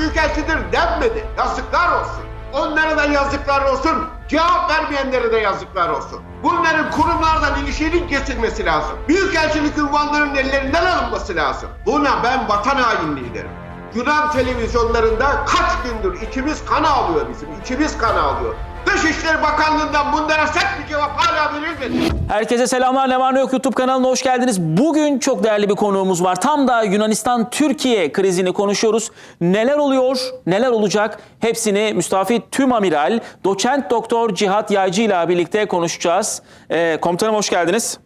büyükelçidir denmedi. Yazıklar olsun. Onlara da yazıklar olsun. Cevap vermeyenlere de yazıklar olsun. Bunların kurumlardan ilişkinin kesilmesi lazım. Büyükelçilik ünvanlarının ellerinden alınması lazım. Buna ben vatan hainliği derim. Yunan televizyonlarında kaç gündür içimiz kan ağlıyor bizim. içimiz kan ağlıyor. Dışişleri Bakanlığı'ndan bunlara sert bir cevap hala verilmedi. Herkese selamlar. Ne var ne yok YouTube kanalına hoş geldiniz. Bugün çok değerli bir konuğumuz var. Tam da Yunanistan-Türkiye krizini konuşuyoruz. Neler oluyor, neler olacak hepsini Müstafit Tüm Amiral Doçent Doktor Cihat Yaycı ile birlikte konuşacağız. Ee, komutanım hoş geldiniz.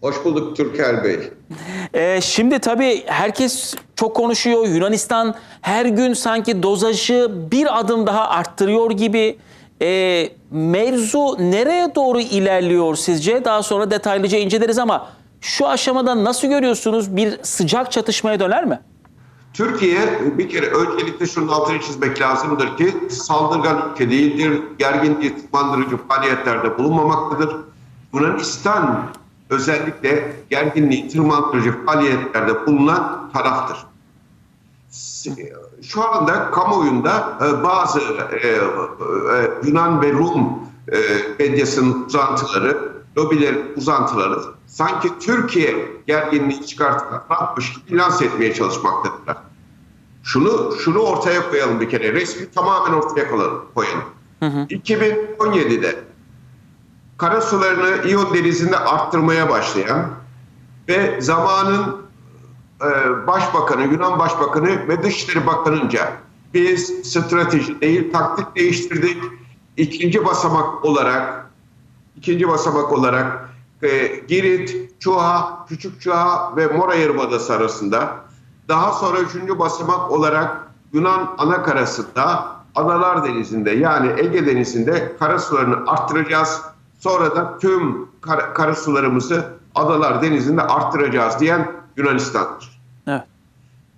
Hoş bulduk Türker Bey. Ee, şimdi tabii herkes çok konuşuyor. Yunanistan her gün sanki dozajı bir adım daha arttırıyor gibi. Ee, mevzu nereye doğru ilerliyor sizce? Daha sonra detaylıca inceleriz ama şu aşamada nasıl görüyorsunuz? Bir sıcak çatışmaya döner mi? Türkiye bir kere öncelikle şunun altını çizmek lazımdır ki saldırgan ülke değildir. Gerginliği tırmandırıcı faaliyetlerde bulunmamaktadır. Yunanistan özellikle gerginliği tırmandırıcı faaliyetlerde bulunan taraftır. Şu anda kamuoyunda e, bazı e, e, Yunan ve Rum medyasının uzantıları, lobilerin uzantıları sanki Türkiye gerginliği çıkartmakmış gibi lanse etmeye çalışmaktadırlar. Şunu şunu ortaya koyalım bir kere. Resmi tamamen ortaya koyalım. koyalım. 2017'de karasularını İyon Denizi'nde arttırmaya başlayan ve zamanın e, Başbakanı, Yunan Başbakanı ve Dışişleri Bakanı'nca biz strateji değil taktik değiştirdik. İkinci basamak olarak ikinci basamak olarak e, Girit, Çuha, Küçük Çuha ve Mora Yarımadası arasında daha sonra üçüncü basamak olarak Yunan anakarasında Adalar Denizi'nde yani Ege Denizi'nde karasularını arttıracağız. Sonra da tüm kar- karasularımızı Adalar Denizi'nde arttıracağız diyen Yunanistan'dır. Evet.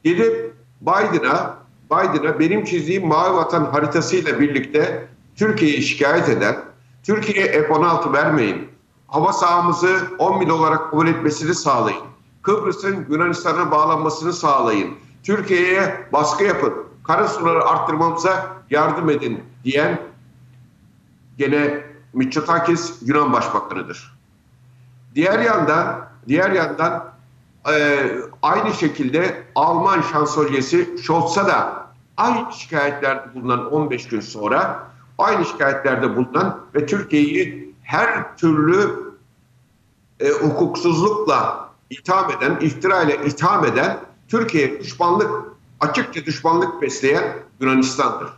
Gidip Biden'a Biden'a benim çizdiğim Mavi Vatan haritasıyla birlikte Türkiye'yi şikayet eden, Türkiye'ye F-16 vermeyin, hava sahamızı 10 mil olarak kabul etmesini sağlayın, Kıbrıs'ın Yunanistan'a bağlanmasını sağlayın, Türkiye'ye baskı yapın, karasuları arttırmamıza yardım edin diyen gene Mitsotakis Yunan Başbakanı'dır. Diğer yandan, diğer yandan e, aynı şekilde Alman şansölyesi Scholz'a da aynı şikayetlerde bulunan 15 gün sonra aynı şikayetlerde bulunan ve Türkiye'yi her türlü e, hukuksuzlukla itham eden, iftira ile itham eden Türkiye düşmanlık, açıkça düşmanlık besleyen Yunanistan'dır.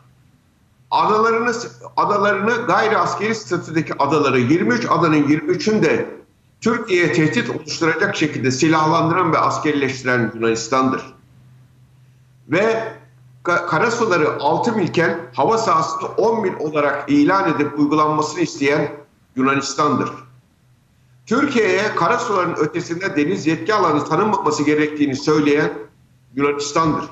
Adalarını, adalarını gayri askeri statüdeki adaları 23 adanın 23'ünde Türkiye'ye tehdit oluşturacak şekilde silahlandıran ve askerileştiren Yunanistan'dır. Ve ka- karasuları 6 milken hava sahasını 10 mil olarak ilan edip uygulanmasını isteyen Yunanistan'dır. Türkiye'ye karasuların ötesinde deniz yetki alanı tanınmaması gerektiğini söyleyen Yunanistan'dır.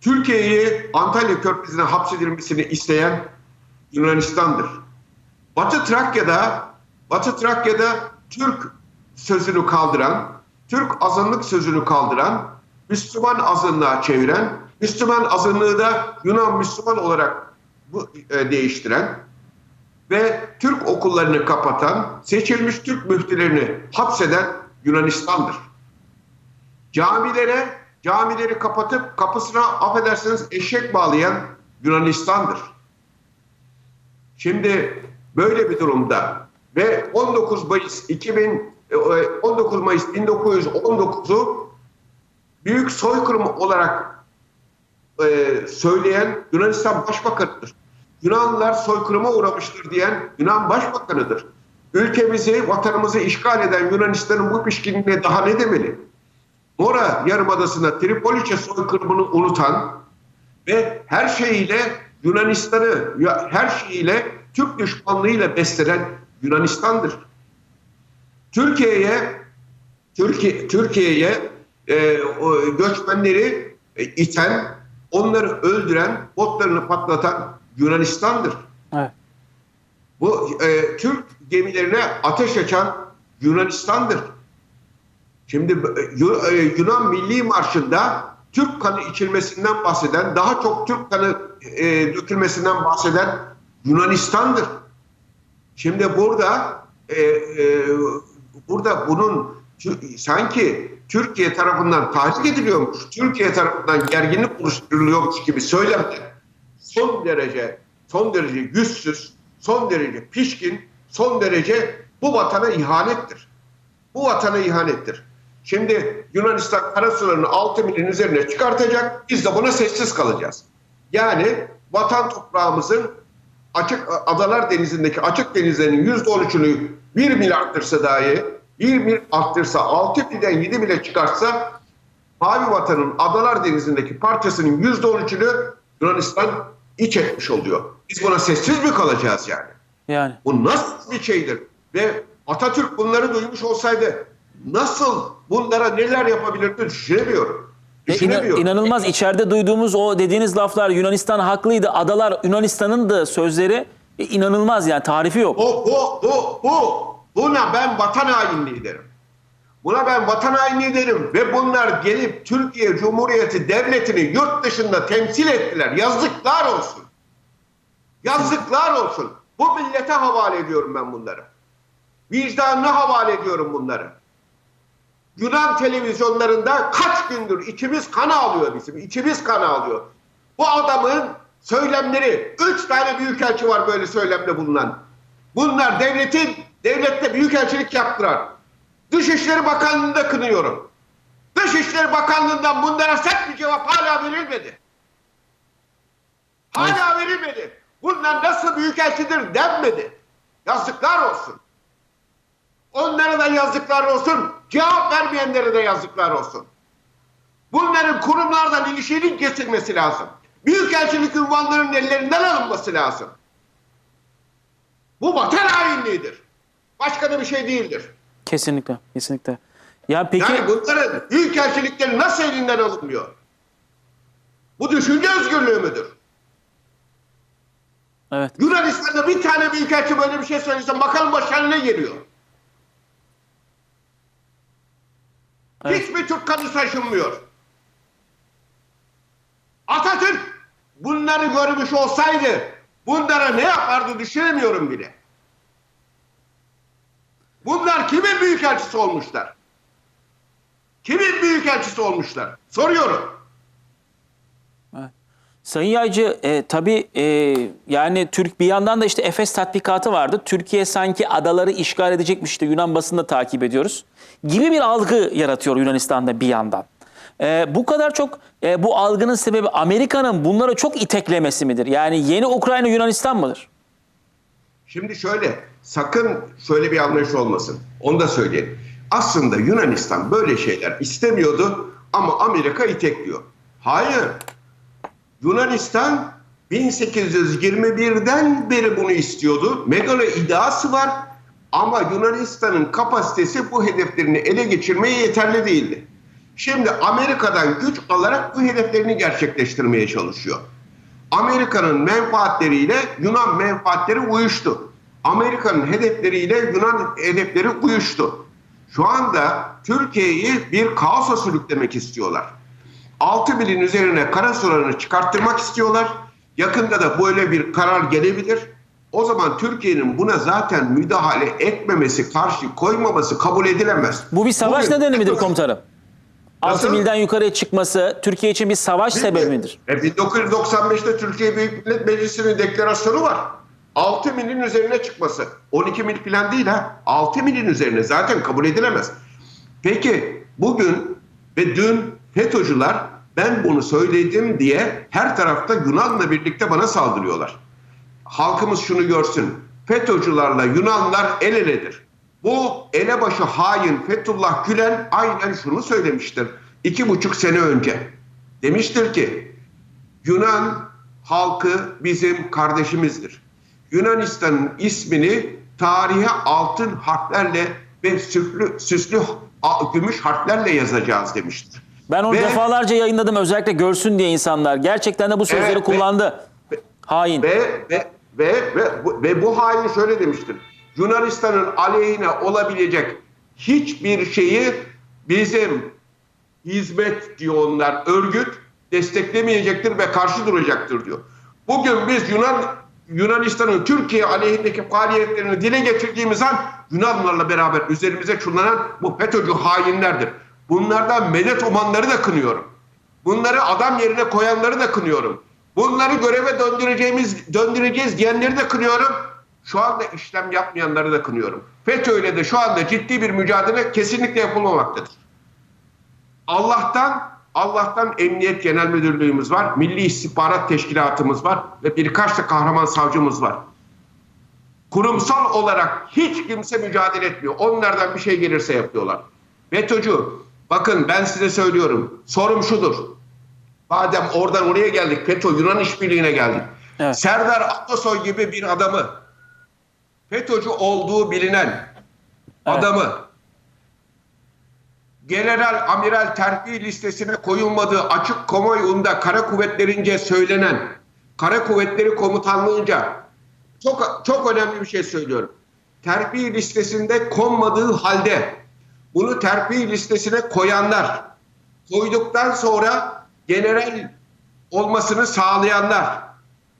Türkiye'yi Antalya Körfezi'ne hapsedilmesini isteyen Yunanistan'dır. Batı Trakya'da Batı Trakya'da Türk sözünü kaldıran, Türk azınlık sözünü kaldıran, Müslüman azınlığa çeviren, Müslüman azınlığı da Yunan Müslüman olarak bu, e, değiştiren ve Türk okullarını kapatan, seçilmiş Türk müftülerini hapseden Yunanistan'dır. Camilere, camileri kapatıp kapısına affedersiniz eşek bağlayan Yunanistan'dır. Şimdi böyle bir durumda ve 19 Mayıs 2000 e, 19 Mayıs 1919'u büyük soykırım olarak e, söyleyen Yunanistan Başbakanı'dır. Yunanlılar soykırıma uğramıştır diyen Yunan Başbakanı'dır. Ülkemizi, vatanımızı işgal eden Yunanistan'ın bu pişkinliğine daha ne demeli? Mora Yarımadası'nda Tripoliçe soykırımını unutan ve her şeyiyle Yunanistan'ı, her şeyiyle Türk düşmanlığıyla beslenen Yunanistan'dır. Türkiye'ye Türkiye Türkiye'ye e, o göçmenleri e, iten, onları öldüren, botlarını patlatan Yunanistan'dır. Evet. Bu e, Türk gemilerine ateş açan Yunanistan'dır. Şimdi e, e, Yunan Milli Marşı'nda Türk kanı içilmesinden bahseden, daha çok Türk kanı e, dökülmesinden bahseden Yunanistan'dır. Şimdi burada e, e, burada bunun sanki Türkiye tarafından tahrik ediliyormuş, Türkiye tarafından gerginlik oluşturuluyormuş gibi söylemler son derece son derece yüzsüz, son derece pişkin, son derece bu vatana ihanettir. Bu vatana ihanettir. Şimdi Yunanistan karasularını 6 milin üzerine çıkartacak. Biz de buna sessiz kalacağız. Yani vatan toprağımızın açık Adalar Denizi'ndeki açık denizlerinin %13'ünü 1 mil arttırsa dahi 1 mil arttırsa 6 milden 7 mile çıkarsa Mavi Vatan'ın Adalar Denizi'ndeki parçasının %13'ünü Yunanistan iç etmiş oluyor. Biz buna sessiz mi kalacağız yani? Yani. Bu nasıl bir şeydir? Ve Atatürk bunları duymuş olsaydı nasıl bunlara neler yapabilirdi düşünemiyorum. Düşünemiyorum. inanılmaz içeride duyduğumuz o dediğiniz laflar Yunanistan haklıydı. Adalar Yunanistan'ın da sözleri e, inanılmaz yani tarifi yok. Bu, bu, bu, bu. Buna ben vatan hainliği derim. Buna ben vatan hainliği derim. Ve bunlar gelip Türkiye Cumhuriyeti Devleti'ni yurt dışında temsil ettiler. Yazıklar olsun. Yazıklar olsun. Bu millete havale ediyorum ben bunları. Vicdanına havale ediyorum bunları. Yunan televizyonlarında kaç gündür içimiz kan ağlıyor bizim. içimiz kan ağlıyor. Bu adamın söylemleri, üç tane büyükelçi var böyle söylemde bulunan. Bunlar devletin, devlette büyükelçilik yaptılar. Dışişleri Bakanlığı'nda kınıyorum. Dışişleri Bakanlığı'ndan bunlara sert bir cevap hala verilmedi. Hala verilmedi. Bunlar nasıl büyükelçidir denmedi. Yazıklar olsun. Onlara da yazıklar olsun. Cevap vermeyenlere de yazıklar olsun. Bunların kurumlardan ilişkinin kesilmesi lazım. Büyükelçilik ünvanlarının ellerinden alınması lazım. Bu vatan hainliğidir. Başka da bir şey değildir. Kesinlikle, kesinlikle. Ya peki Yani bunların büyükelçilikleri nasıl elinden alınmıyor? Bu düşünce özgürlüğü müdür? evet. Yunanistan'da bir tane büyükelçi böyle bir şey söylese bakalım başına ne geliyor? Evet. Hiçbir Türk kanı taşınmıyor. Atatürk bunları görmüş olsaydı bunlara ne yapardı düşünemiyorum bile. Bunlar kimin büyükelçisi olmuşlar? Kimin büyükelçisi olmuşlar? Soruyorum. Sayın Yaycı e, tabii e, yani Türk bir yandan da işte Efes tatbikatı vardı. Türkiye sanki adaları işgal edecekmiş işte Yunan basını takip ediyoruz. Gibi bir algı yaratıyor Yunanistan'da bir yandan. E, bu kadar çok e, bu algının sebebi Amerika'nın bunları çok iteklemesi midir? Yani yeni Ukrayna Yunanistan mıdır? Şimdi şöyle, sakın şöyle bir anlayış olmasın. Onu da söyleyelim. Aslında Yunanistan böyle şeyler istemiyordu ama Amerika itekliyor. Hayır. Yunanistan 1821'den beri bunu istiyordu. Megalo iddiası var ama Yunanistan'ın kapasitesi bu hedeflerini ele geçirmeye yeterli değildi. Şimdi Amerika'dan güç alarak bu hedeflerini gerçekleştirmeye çalışıyor. Amerika'nın menfaatleriyle Yunan menfaatleri uyuştu. Amerika'nın hedefleriyle Yunan hedefleri uyuştu. Şu anda Türkiye'yi bir kaosa sürüklemek istiyorlar. 6 milin üzerine kara sularını çıkarttırmak istiyorlar. Yakında da böyle bir karar gelebilir. O zaman Türkiye'nin buna zaten müdahale etmemesi, karşı koymaması kabul edilemez. Bu bir savaş Bugün- nedeni midir komutanım? 6 Nasıl? milden yukarıya çıkması Türkiye için bir savaş sebebi midir? E 1995'te Türkiye Büyük Millet Meclisi'nin deklarasyonu var. 6 milin üzerine çıkması. 12 mil falan değil ha. 6 milin üzerine zaten kabul edilemez. Peki bugün ve dün FETÖ'cüler ben bunu söyledim diye her tarafta Yunan'la birlikte bana saldırıyorlar. Halkımız şunu görsün. FETÖ'cülerle Yunanlar el eledir. Bu elebaşı hain Fethullah Gülen aynen şunu söylemiştir. iki buçuk sene önce. Demiştir ki Yunan halkı bizim kardeşimizdir. Yunanistan'ın ismini tarihe altın harflerle ve süslü, süslü gümüş harflerle yazacağız demiştir. Ben onu Ve- defalarca yayınladım özellikle görsün diye insanlar. Gerçekten de bu sözleri Evet, ve- kullandı. Hain. Ve ve ve ve bu, ve bu hain şöyle demiştir. Yunanistan'ın aleyhine olabilecek hiçbir şeyi bizim hizmet diyor onlar örgüt desteklemeyecektir ve karşı duracaktır diyor. Bugün biz Yunan Yunanistan'ın Türkiye aleyhindeki faaliyetlerini dile getirdiğimiz an Yunanlarla beraber üzerimize çullanan bu FETÖ'cü hainlerdir. Bunlardan medet umanları da kınıyorum. Bunları adam yerine koyanları da kınıyorum. Bunları göreve döndüreceğimiz döndüreceğiz diyenleri de kınıyorum. Şu anda işlem yapmayanları da kınıyorum. FETÖ ile de şu anda ciddi bir mücadele kesinlikle yapılmamaktadır. Allah'tan Allah'tan Emniyet Genel Müdürlüğümüz var, Milli İstihbarat Teşkilatımız var ve birkaç da kahraman savcımız var. Kurumsal olarak hiç kimse mücadele etmiyor. Onlardan bir şey gelirse yapıyorlar. FETÖ'cü, bakın ben size söylüyorum. Sorum şudur. Madem oradan oraya geldik, FETÖ Yunan işbirliğine geldik. Evet. Serdar Atasoy gibi bir adamı, FETÖ'cü olduğu bilinen adamı general amiral terfi listesine koyulmadığı açık kamuoyunda kara kuvvetlerince söylenen kara kuvvetleri komutanlığınca çok çok önemli bir şey söylüyorum. Terfi listesinde konmadığı halde bunu terfi listesine koyanlar koyduktan sonra general olmasını sağlayanlar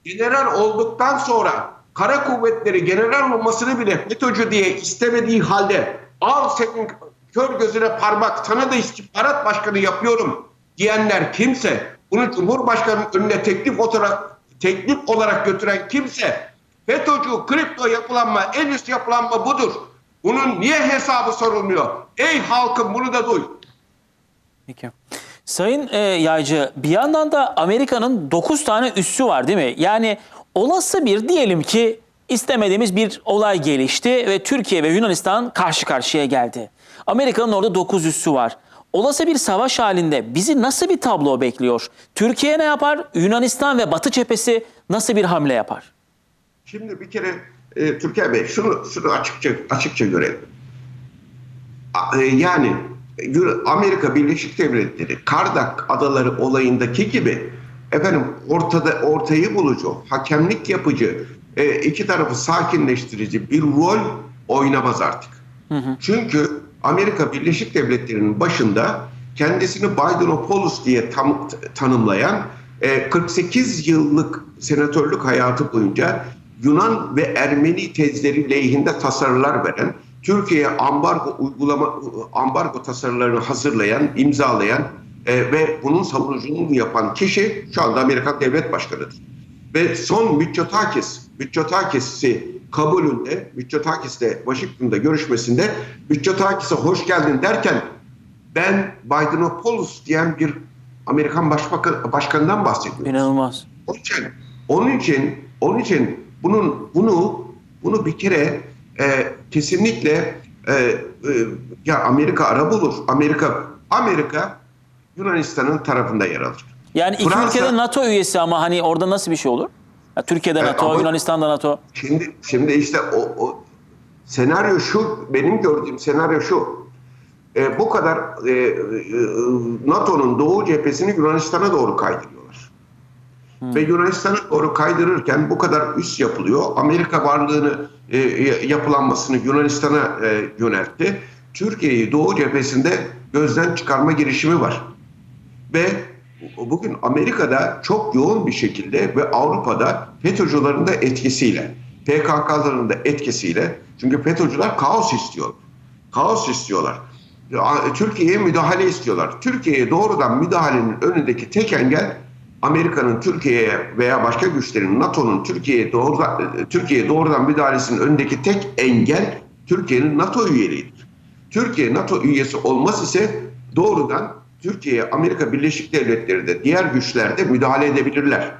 general olduktan sonra kara kuvvetleri general olmasını bile FETÖ'cü diye istemediği halde al senin kör gözüne parmak sana da istihbarat başkanı yapıyorum diyenler kimse bunu Cumhurbaşkanı'nın önüne teklif olarak teklif olarak götüren kimse FETÖ'cü kripto yapılanma en üst yapılanma budur. Bunun niye hesabı sorulmuyor? Ey halkım bunu da duy. Peki. Sayın e, Yaycı bir yandan da Amerika'nın 9 tane üssü var değil mi? Yani olası bir diyelim ki istemediğimiz bir olay gelişti ve Türkiye ve Yunanistan karşı karşıya geldi. Amerika'nın orada 9 üssü var. Olası bir savaş halinde bizi nasıl bir tablo bekliyor? Türkiye ne yapar? Yunanistan ve Batı cephesi nasıl bir hamle yapar? Şimdi bir kere e, Türker Bey şunu şunu açıkça açıkça görelim. E, yani Amerika Birleşik Devletleri Kardak Adaları olayındaki gibi efendim ortada ortayı bulucu, hakemlik yapıcı, e, iki tarafı sakinleştirici bir rol oynamaz artık. Çünkü Amerika Birleşik Devletleri'nin başında kendisini Bidenopoulos diye tam, tanımlayan e, 48 yıllık senatörlük hayatı boyunca Yunan ve Ermeni tezleri lehinde tasarılar veren, Türkiye'ye ambargo uygulama ambargo tasarılarını hazırlayan, imzalayan e, ve bunun savunuculuğunu yapan kişi şu anda Amerikan Devlet Başkanı'dır. Ve son Mitsotakis, Mitsotakis'i kabulünde, Mitsotakis'le Washington'da görüşmesinde Mitsotakis'e hoş geldin derken ben Bidenopoulos diyen bir Amerikan Başbakan, Başkanı'ndan bahsediyorum. İnanılmaz. Onun için, onun için, onun için bunun bunu bunu bir kere e, kesinlikle e, e, ya Amerika ara bulur. Amerika Amerika Yunanistan'ın tarafında yer alır. Yani iki Fransa- ülkede NATO üyesi ama hani orada nasıl bir şey olur? Ya Türkiye'de Evet, NATO, ama- Yunanistan'da NATO. Şimdi şimdi işte o, o senaryo şu benim gördüğüm senaryo şu. E, bu kadar e, e, NATO'nun doğu cephesini Yunanistan'a doğru kaydırıyorlar. Ve Yunanistan'a doğru kaydırırken bu kadar üs yapılıyor. Amerika varlığını e, yapılanmasını Yunanistan'a e, yöneltti. Türkiye'yi doğu cephesinde gözden çıkarma girişimi var. Ve bugün Amerika'da çok yoğun bir şekilde ve Avrupa'da FETÖ'cülerin de etkisiyle, PKK'ların da etkisiyle çünkü FETÖ'cüler kaos istiyor. Kaos istiyorlar. Türkiye'ye müdahale istiyorlar. Türkiye'ye doğrudan müdahalenin önündeki tek engel Amerika'nın Türkiye'ye veya başka güçlerin NATO'nun Türkiye'ye doğrudan Türkiye'ye doğrudan müdahalesinin önündeki tek engel Türkiye'nin NATO üyeliğidir. Türkiye NATO üyesi olmaz ise doğrudan Türkiye'ye Amerika Birleşik Devletleri de diğer güçler de müdahale edebilirler.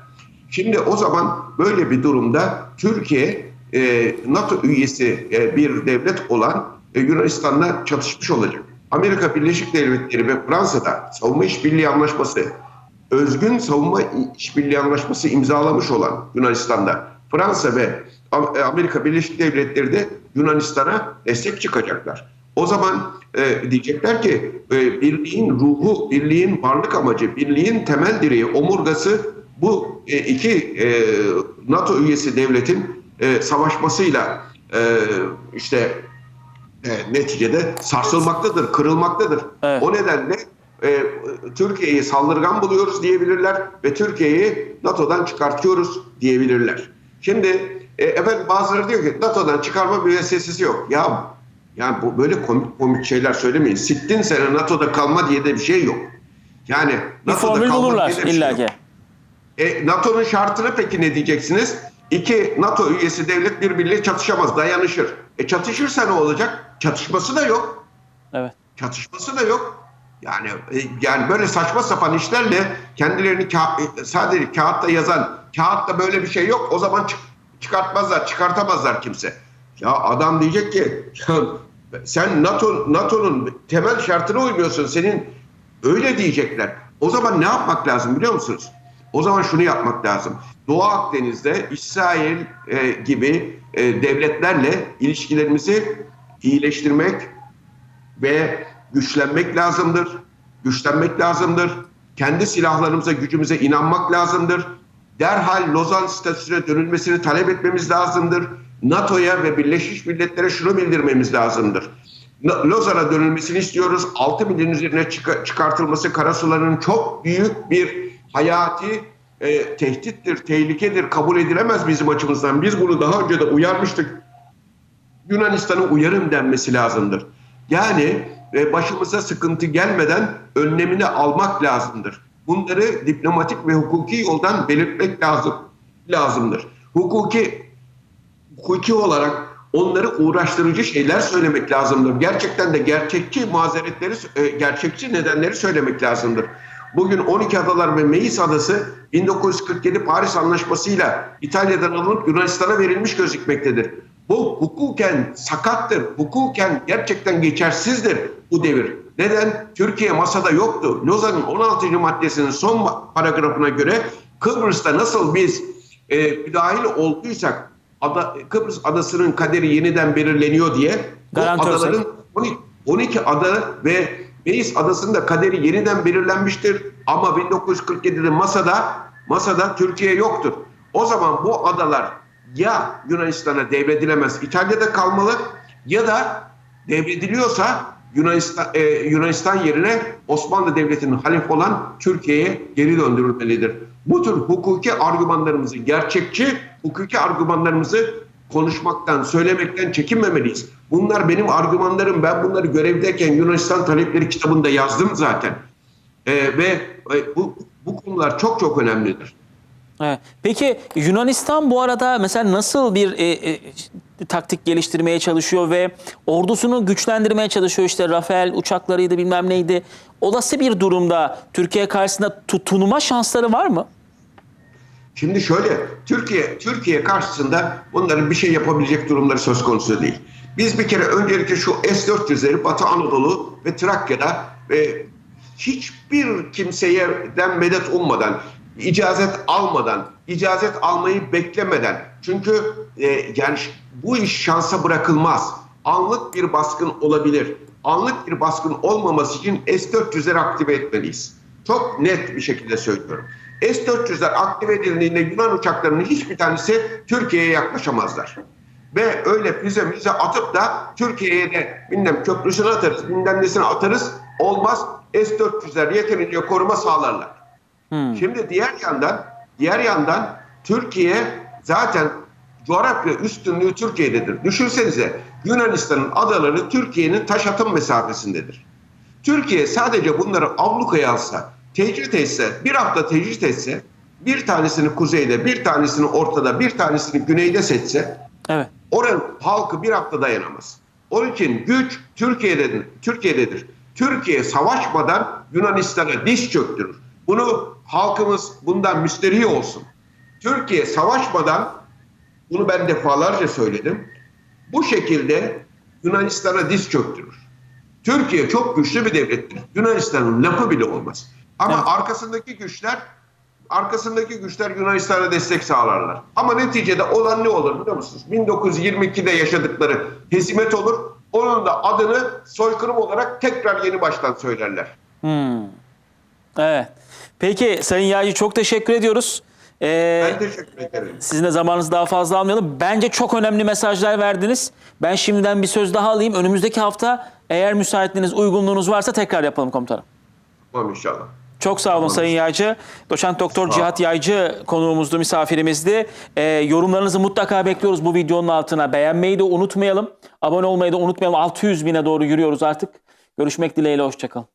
Şimdi o zaman böyle bir durumda Türkiye e, NATO üyesi e, bir devlet olan e, Yunanistan'la çatışmış olacak. Amerika Birleşik Devletleri ve Fransa'da savunma işbirliği anlaşması, özgün savunma işbirliği anlaşması imzalamış olan Yunanistan'da Fransa ve Am- Amerika Birleşik Devletleri de Yunanistan'a destek çıkacaklar. O zaman e, diyecekler ki e, birliğin ruhu, birliğin varlık amacı, birliğin temel direği, omurgası bu e, iki e, NATO üyesi devletin e, savaşmasıyla e, işte e, neticede sarsılmaktadır, kırılmaktadır. Evet. O nedenle e, Türkiye'yi saldırgan buluyoruz diyebilirler ve Türkiye'yi NATO'dan çıkartıyoruz diyebilirler. Şimdi e, efendim bazıları diyor ki NATO'dan çıkarma müessesesi yok. Ya yani bu böyle komik komik şeyler söylemeyin. Sittin sene NATO'da kalma diye de bir şey yok. Yani Bir NATO'da kalma bulurlar diye de bir şey yok. E, NATO'nun şartını peki ne diyeceksiniz? İki NATO üyesi devlet birbiriyle çatışamaz, dayanışır. E çatışırsa ne olacak? Çatışması da yok. Evet. Çatışması da yok. Yani e, yani böyle saçma sapan işlerle kendilerini ka- e, sadece kağıtta yazan, kağıtta böyle bir şey yok. O zaman çık- çıkartmazlar, çıkartamazlar kimse. Ya adam diyecek ki ya sen NATO NATO'nun temel şartına uymuyorsun. Senin öyle diyecekler. O zaman ne yapmak lazım biliyor musunuz? O zaman şunu yapmak lazım. Doğu Akdeniz'de İsrail e, gibi e, devletlerle ilişkilerimizi iyileştirmek, ve güçlenmek lazımdır. Güçlenmek lazımdır. Kendi silahlarımıza, gücümüze inanmak lazımdır. Derhal Lozan statüsüne dönülmesini talep etmemiz lazımdır. NATO'ya ve Birleşmiş Milletler'e şunu bildirmemiz lazımdır. Na- Lozan'a dönülmesini istiyoruz. 6 milyon üzerine çıka- çıkartılması karasularının çok büyük bir hayati e, tehdittir, tehlikedir, kabul edilemez bizim açımızdan. Biz bunu daha önce de uyarmıştık. Yunanistan'a uyarım denmesi lazımdır. Yani e, başımıza sıkıntı gelmeden önlemini almak lazımdır. Bunları diplomatik ve hukuki yoldan belirtmek lazım lazımdır. Hukuki hukuki olarak onları uğraştırıcı şeyler söylemek lazımdır. Gerçekten de gerçekçi mazeretleri, e, gerçekçi nedenleri söylemek lazımdır. Bugün 12 adalar ve Meis adası 1947 Paris Anlaşması'yla İtalya'dan alınıp Yunanistan'a verilmiş gözükmektedir. Bu hukuken sakattır, hukuken gerçekten geçersizdir bu devir. Neden? Türkiye masada yoktu. Lozan'ın 16. maddesinin son paragrafına göre Kıbrıs'ta nasıl biz e, müdahil olduysak ada, Kıbrıs adasının kaderi yeniden belirleniyor diye bu Garantörsek. adaların 12, 12 ada ve Meis adasında kaderi yeniden belirlenmiştir. Ama 1947'de masada masada Türkiye yoktur. O zaman bu adalar ya Yunanistan'a devredilemez İtalya'da kalmalı ya da devrediliyorsa Yunanistan, e, Yunanistan yerine Osmanlı Devleti'nin halife olan Türkiye'ye geri döndürülmelidir. Bu tür hukuki argümanlarımızı, gerçekçi hukuki argümanlarımızı konuşmaktan, söylemekten çekinmemeliyiz. Bunlar benim argümanlarım. Ben bunları görevdeyken Yunanistan talepleri kitabında yazdım zaten. E, ve e, bu, bu konular çok çok önemlidir. Evet. Peki Yunanistan bu arada mesela nasıl bir e, e, taktik geliştirmeye çalışıyor ve ordusunu güçlendirmeye çalışıyor? İşte Rafael uçaklarıydı bilmem neydi. Olası bir durumda Türkiye karşısında tutunma şansları var mı? Şimdi şöyle, Türkiye Türkiye karşısında bunların bir şey yapabilecek durumları söz konusu değil. Biz bir kere öncelikle şu S-400'leri Batı Anadolu ve Trakya'da ve hiçbir kimseyeden medet ummadan, icazet almadan, icazet almayı beklemeden. Çünkü e, yani bu iş şansa bırakılmaz. Anlık bir baskın olabilir. Anlık bir baskın olmaması için S-400'leri aktive etmeliyiz. Çok net bir şekilde söylüyorum. S-400'ler aktive edildiğinde Yunan uçaklarının hiçbir tanesi Türkiye'ye yaklaşamazlar. Ve öyle füze müze atıp da Türkiye'ye de bilmem köprüsünü atarız, bilmem nesini atarız. Olmaz. S-400'ler yeterince koruma sağlarlar. Şimdi diğer yandan, diğer yandan Türkiye zaten coğrafya üstünlüğü Türkiye'dedir. Düşünsenize Yunanistan'ın adaları Türkiye'nin taş atım mesafesindedir. Türkiye sadece bunları ablukaya alsa, tecrit etse, bir hafta tecrit etse, bir tanesini kuzeyde, bir tanesini ortada, bir tanesini güneyde seçse, Evet. oranın halkı bir hafta dayanamaz. Onun için güç Türkiye'dedir. Türkiye'dedir. Türkiye savaşmadan Yunanistan'a diş çöktürür. Bunu halkımız bundan müsterih olsun. Türkiye savaşmadan bunu ben defalarca söyledim. Bu şekilde Yunanistan'a diz çöktürür. Türkiye çok güçlü bir devlettir. Yunanistan'ın lafı bile olmaz. Ama Evet. arkasındaki güçler arkasındaki güçler Yunanistan'a destek sağlarlar. Ama neticede olan ne olur biliyor musunuz? 1922'de yaşadıkları hezimet olur. Onun da adını soykırım olarak tekrar yeni baştan söylerler. Evet. Peki Sayın Yağcı çok teşekkür ediyoruz. Ee, ben teşekkür ederim. Sizin de zamanınızı daha fazla almayalım. Bence çok önemli mesajlar verdiniz. Ben şimdiden bir söz daha alayım. Önümüzdeki hafta eğer müsaitliğiniz, uygunluğunuz varsa tekrar yapalım komutanım. Tamam inşallah. Çok sağ olun tamam. Sayın Yaycı. Doçent Doktor Cihat Yaycı konuğumuzdu, misafirimizdi. Ee, yorumlarınızı mutlaka bekliyoruz bu videonun altına. Beğenmeyi de unutmayalım. Abone olmayı da unutmayalım. 600 bine doğru yürüyoruz artık. Görüşmek dileğiyle, hoşçakalın.